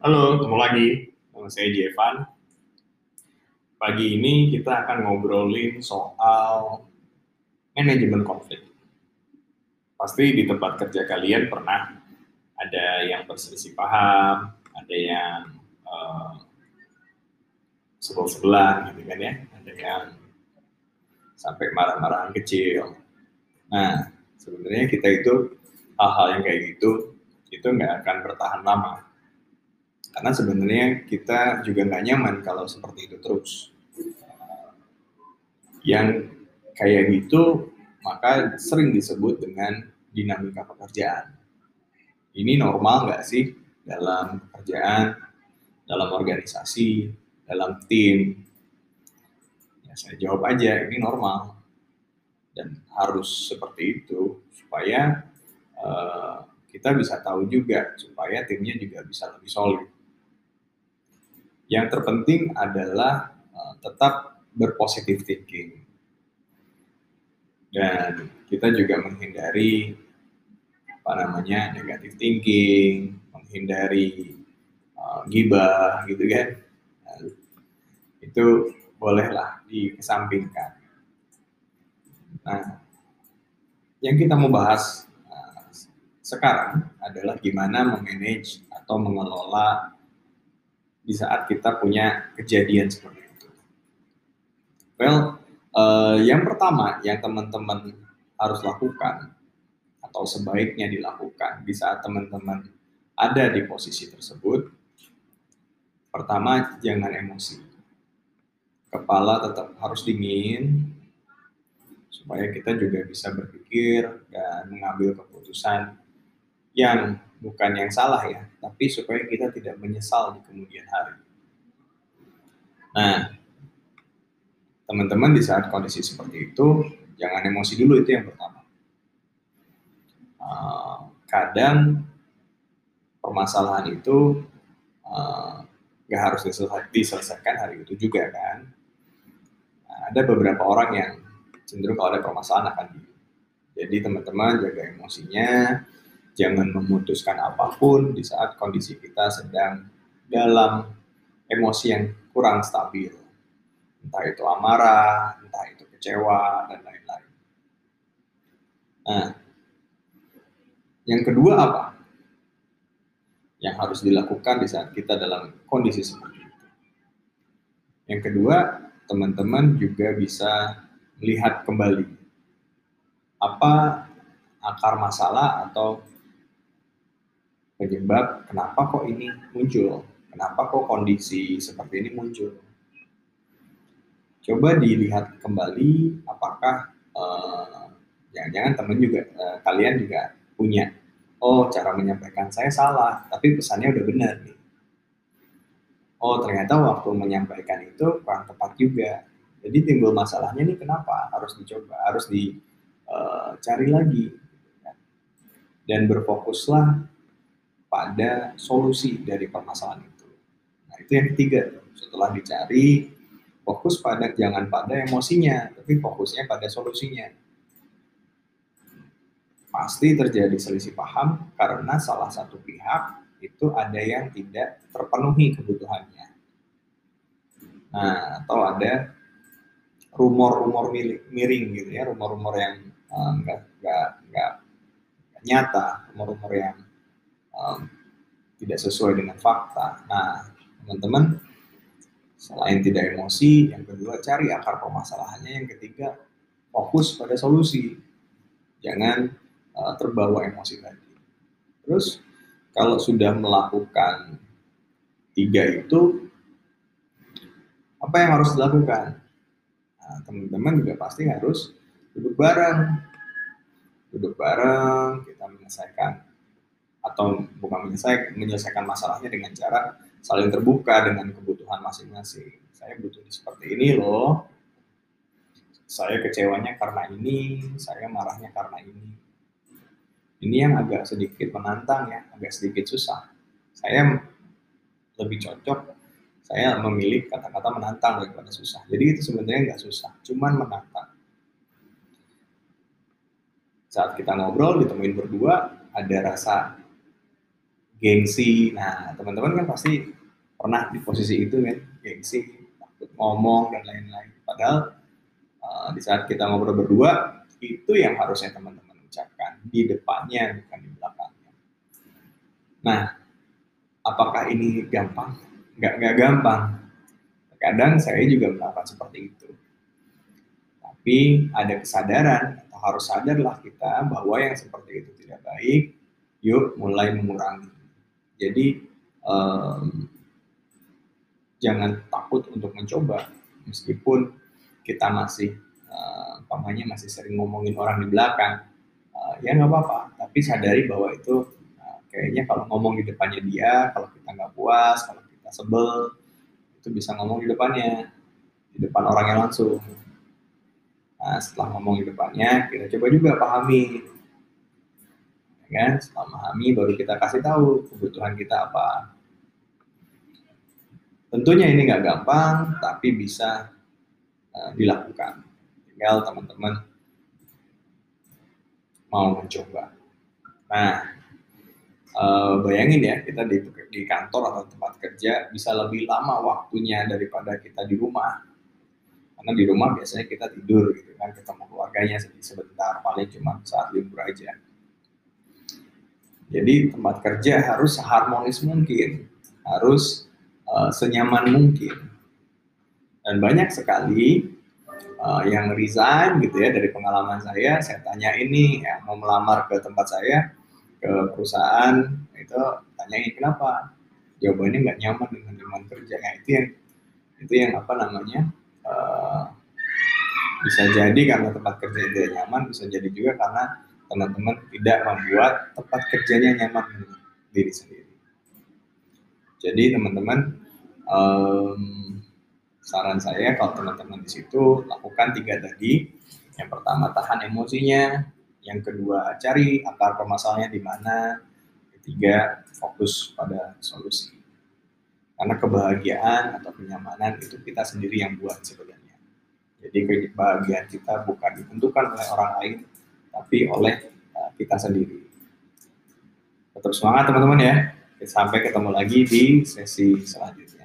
Halo, ketemu lagi. Nama saya Jevan. Pagi ini kita akan ngobrolin soal manajemen konflik. Pasti di tempat kerja kalian pernah ada yang berselisih paham, ada yang uh, sebel-sebelan gitu kan ya, ada yang sampai marah-marahan kecil. Nah, sebenarnya kita itu hal-hal yang kayak gitu itu nggak akan bertahan lama karena sebenarnya kita juga nggak nyaman kalau seperti itu terus. Yang kayak gitu maka sering disebut dengan dinamika pekerjaan. Ini normal nggak sih dalam pekerjaan, dalam organisasi, dalam tim? Ya, saya jawab aja, ini normal. Dan harus seperti itu supaya uh, kita bisa tahu juga, supaya timnya juga bisa lebih solid. Yang terpenting adalah uh, tetap berpositif thinking. Dan kita juga menghindari apa namanya negatif thinking, menghindari uh, gibah gitu kan. Nah, itu bolehlah dikesampingkan. Nah, yang kita mau bahas uh, sekarang adalah gimana memanage atau mengelola di saat kita punya kejadian seperti itu? Well, uh, yang pertama yang teman-teman harus lakukan atau sebaiknya dilakukan di saat teman-teman ada di posisi tersebut, pertama jangan emosi. Kepala tetap harus dingin supaya kita juga bisa berpikir dan mengambil keputusan yang bukan yang salah ya, tapi supaya kita tidak menyesal di kemudian hari. Nah, teman-teman di saat kondisi seperti itu, jangan emosi dulu itu yang pertama. Uh, kadang permasalahan itu uh, gak harus diselesaikan hari itu juga kan. Nah, ada beberapa orang yang cenderung kalau ada permasalahan akan di. Jadi teman-teman jaga emosinya, jangan memutuskan apa pun di saat kondisi kita sedang dalam emosi yang kurang stabil. Entah itu amarah, entah itu kecewa, dan lain-lain. Nah, yang kedua apa? Yang harus dilakukan di saat kita dalam kondisi seperti itu. Yang kedua, teman-teman juga bisa melihat kembali apa akar masalah atau penyebab kenapa kok ini muncul, kenapa kok kondisi seperti ini muncul. Coba dilihat kembali apakah eh, jangan-jangan teman juga uh, kalian juga punya oh cara menyampaikan saya salah tapi pesannya udah benar nih. Oh ternyata waktu menyampaikan itu kurang tepat juga. Jadi timbul masalahnya nih kenapa harus dicoba harus dicari uh, lagi dan berfokuslah pada solusi dari permasalahan itu. Nah, itu yang ketiga. Setelah dicari, fokus pada jangan pada emosinya, tapi fokusnya pada solusinya. Pasti terjadi selisih paham karena salah satu pihak itu ada yang tidak terpenuhi kebutuhannya. Nah, atau ada rumor-rumor miring gitu ya, rumor-rumor yang enggak uh, enggak enggak nyata, rumor-rumor yang um, tidak sesuai dengan fakta. Nah, teman-teman, selain tidak emosi, yang kedua cari akar permasalahannya, yang ketiga fokus pada solusi. Jangan uh, terbawa emosi lagi. Terus, kalau sudah melakukan tiga itu, apa yang harus dilakukan? Nah, teman-teman juga pasti harus duduk bareng. Duduk bareng, kita menyelesaikan atau bukan menyelesaikan, menyelesaikan masalahnya dengan cara saling terbuka dengan kebutuhan masing-masing. Saya butuh seperti ini loh. Saya kecewanya karena ini, saya marahnya karena ini. Ini yang agak sedikit menantang ya, agak sedikit susah. Saya lebih cocok saya memilih kata-kata menantang daripada susah. Jadi itu sebenarnya nggak susah, cuman menantang. Saat kita ngobrol, ditemuin berdua, ada rasa gengsi. Nah, teman-teman kan pasti pernah di posisi itu kan, gengsi, takut ngomong dan lain-lain. Padahal uh, di saat kita ngobrol berdua, itu yang harusnya teman-teman ucapkan di depannya, bukan di belakangnya. Nah, apakah ini gampang? Nggak, nggak gampang. Kadang saya juga melakukan seperti itu. Tapi ada kesadaran, atau harus sadarlah kita bahwa yang seperti itu tidak baik, yuk mulai mengurangi. Jadi um, jangan takut untuk mencoba, meskipun kita masih uh, masih sering ngomongin orang di belakang, uh, ya nggak apa-apa. Tapi sadari bahwa itu uh, kayaknya kalau ngomong di depannya dia, kalau kita nggak puas, kalau kita sebel, itu bisa ngomong di depannya, di depan orangnya langsung. Nah, setelah ngomong di depannya, kita coba juga pahami kan? Setelah memahami baru kita kasih tahu kebutuhan kita apa. Tentunya ini nggak gampang tapi bisa uh, dilakukan. Tinggal teman-teman mau mencoba. Nah uh, bayangin ya kita di, di kantor atau tempat kerja bisa lebih lama waktunya daripada kita di rumah. Karena di rumah biasanya kita tidur gitu kan ketemu keluarganya sebentar paling cuma saat libur aja jadi tempat kerja harus seharmonis mungkin, harus uh, senyaman mungkin. Dan banyak sekali uh, yang resign gitu ya dari pengalaman saya, saya tanya ini ya, mau melamar ke tempat saya, ke perusahaan, itu tanyain kenapa? Jawabannya nggak nyaman dengan lingkungan kerja. Ya, itu yang itu yang apa namanya uh, bisa jadi karena tempat kerja tidak nyaman, bisa jadi juga karena teman-teman tidak membuat tempat kerjanya nyaman untuk diri sendiri. Jadi teman-teman, um, saran saya kalau teman-teman di situ lakukan tiga tadi. Yang pertama tahan emosinya, yang kedua cari akar permasalahannya di mana, ketiga fokus pada solusi. Karena kebahagiaan atau kenyamanan itu kita sendiri yang buat sebenarnya. Jadi kebahagiaan kita bukan ditentukan oleh orang lain, tapi oleh uh, kita sendiri. Tetap semangat teman-teman ya. Sampai ketemu lagi di sesi selanjutnya.